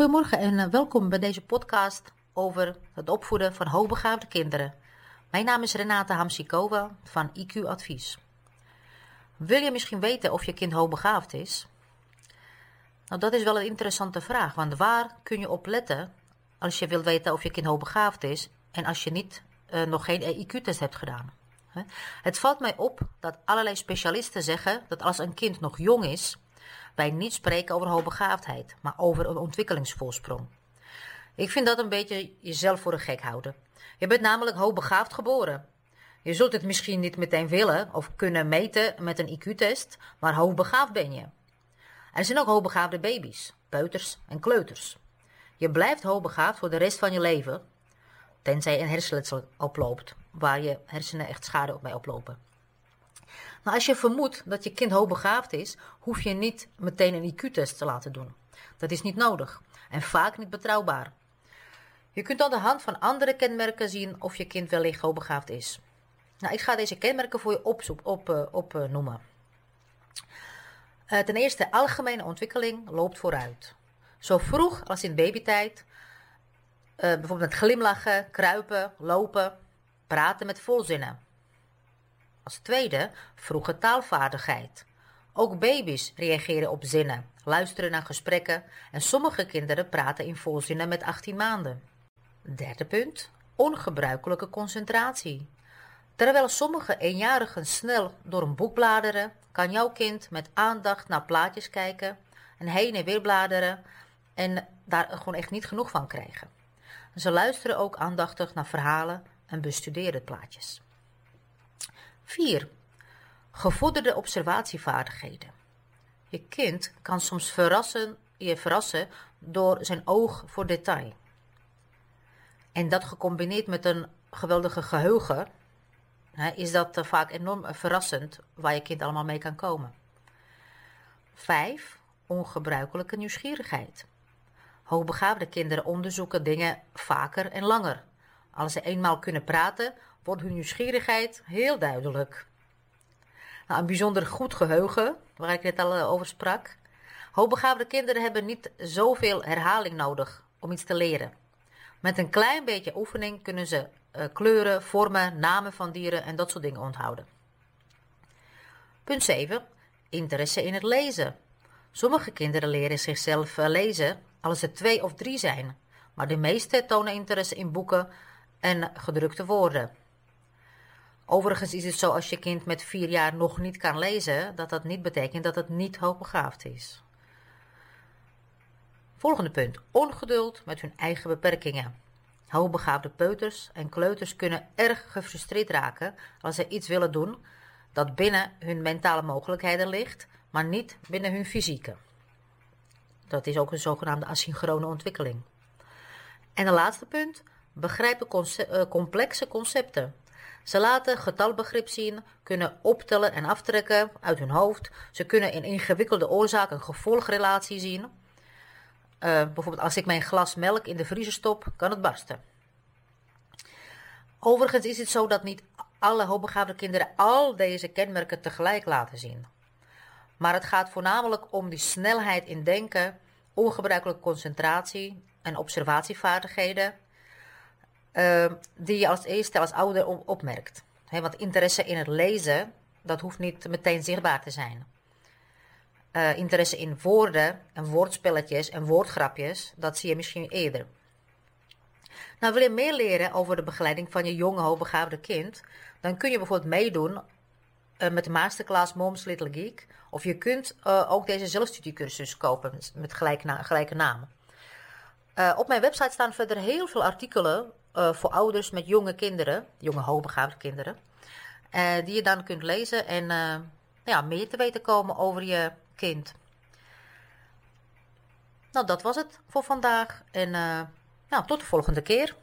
Goedemorgen en eh, welkom bij deze podcast over het opvoeden van hoogbegaafde kinderen. Mijn naam is Renate Hamsikova van IQ Advies. Wil je misschien weten of je kind hoogbegaafd is? Nou, dat is wel een interessante vraag, want waar kun je op letten als je wilt weten of je kind hoogbegaafd is en als je niet, uh, nog geen IQ-test hebt gedaan? Het valt mij op dat allerlei specialisten zeggen dat als een kind nog jong is, wij niet spreken over hoogbegaafdheid, maar over een ontwikkelingsvoorsprong. Ik vind dat een beetje jezelf voor een gek houden. Je bent namelijk hoogbegaafd geboren. Je zult het misschien niet meteen willen of kunnen meten met een IQ-test, maar hoogbegaafd ben je. Er zijn ook hoogbegaafde baby's, peuters en kleuters. Je blijft hoogbegaafd voor de rest van je leven, tenzij een hersenletsel oploopt, waar je hersenen echt schade bij oplopen. Als je vermoedt dat je kind hoogbegaafd is, hoef je niet meteen een IQ-test te laten doen. Dat is niet nodig en vaak niet betrouwbaar. Je kunt aan de hand van andere kenmerken zien of je kind wellicht hoogbegaafd is. Nou, ik ga deze kenmerken voor je opnoemen. Op, uh, op, uh, uh, ten eerste, algemene ontwikkeling loopt vooruit. Zo vroeg als in babytijd, bijvoorbeeld met glimlachen, kruipen, lopen, praten met volzinnen. Als tweede, vroege taalvaardigheid. Ook baby's reageren op zinnen, luisteren naar gesprekken en sommige kinderen praten in volzinnen met 18 maanden. Derde punt, ongebruikelijke concentratie. Terwijl sommige eenjarigen snel door een boek bladeren, kan jouw kind met aandacht naar plaatjes kijken en heen en weer bladeren en daar gewoon echt niet genoeg van krijgen. Ze luisteren ook aandachtig naar verhalen en bestuderen plaatjes. 4. Gevorderde observatievaardigheden. Je kind kan soms verrassen, je verrassen door zijn oog voor detail. En dat gecombineerd met een geweldige geheugen, hè, is dat vaak enorm verrassend waar je kind allemaal mee kan komen. 5. Ongebruikelijke nieuwsgierigheid. Hoogbegaafde kinderen onderzoeken dingen vaker en langer. Als ze eenmaal kunnen praten, wordt hun nieuwsgierigheid heel duidelijk. Nou, een bijzonder goed geheugen, waar ik net al eh, over sprak. Hoogbegaafde kinderen hebben niet zoveel herhaling nodig om iets te leren. Met een klein beetje oefening kunnen ze uh, kleuren, vormen, namen van dieren en dat soort dingen onthouden. Punt 7. Interesse in het lezen. Sommige kinderen leren zichzelf uh, lezen als ze twee of drie zijn, maar de meeste tonen interesse in boeken en gedrukte woorden. Overigens is het zo als je kind met vier jaar nog niet kan lezen, dat dat niet betekent dat het niet hoogbegaafd is. Volgende punt. Ongeduld met hun eigen beperkingen. Hoogbegaafde peuters en kleuters kunnen erg gefrustreerd raken als ze iets willen doen dat binnen hun mentale mogelijkheden ligt, maar niet binnen hun fysieke. Dat is ook een zogenaamde asynchrone ontwikkeling. En de laatste punt. Begrijpen uh, complexe concepten. Ze laten getalbegrip zien, kunnen optellen en aftrekken uit hun hoofd. Ze kunnen in ingewikkelde oorzaak een gevolgrelatie zien. Uh, bijvoorbeeld als ik mijn glas melk in de vriezer stop, kan het barsten. Overigens is het zo dat niet alle hoogbegaafde kinderen al deze kenmerken tegelijk laten zien. Maar het gaat voornamelijk om die snelheid in denken, ongebruikelijke concentratie en observatievaardigheden uh, die je als eerste als ouder opmerkt. Want interesse in het lezen, dat hoeft niet meteen zichtbaar te zijn. Uh, interesse in woorden en woordspelletjes en woordgrapjes, dat zie je misschien eerder. Nou, wil je meer leren over de begeleiding van je jonge, hoogbegaafde kind, dan kun je bijvoorbeeld meedoen uh, met de masterclass Mom's Little Geek. Of je kunt uh, ook deze zelfstudiecursus kopen met gelijke, gelijke naam. Op mijn website staan verder heel veel artikelen uh, voor ouders met jonge kinderen, jonge hoogbegaafde kinderen, uh, die je dan kunt lezen en uh, ja, meer te weten komen over je kind. Nou, dat was het voor vandaag en nou, tot de volgende keer.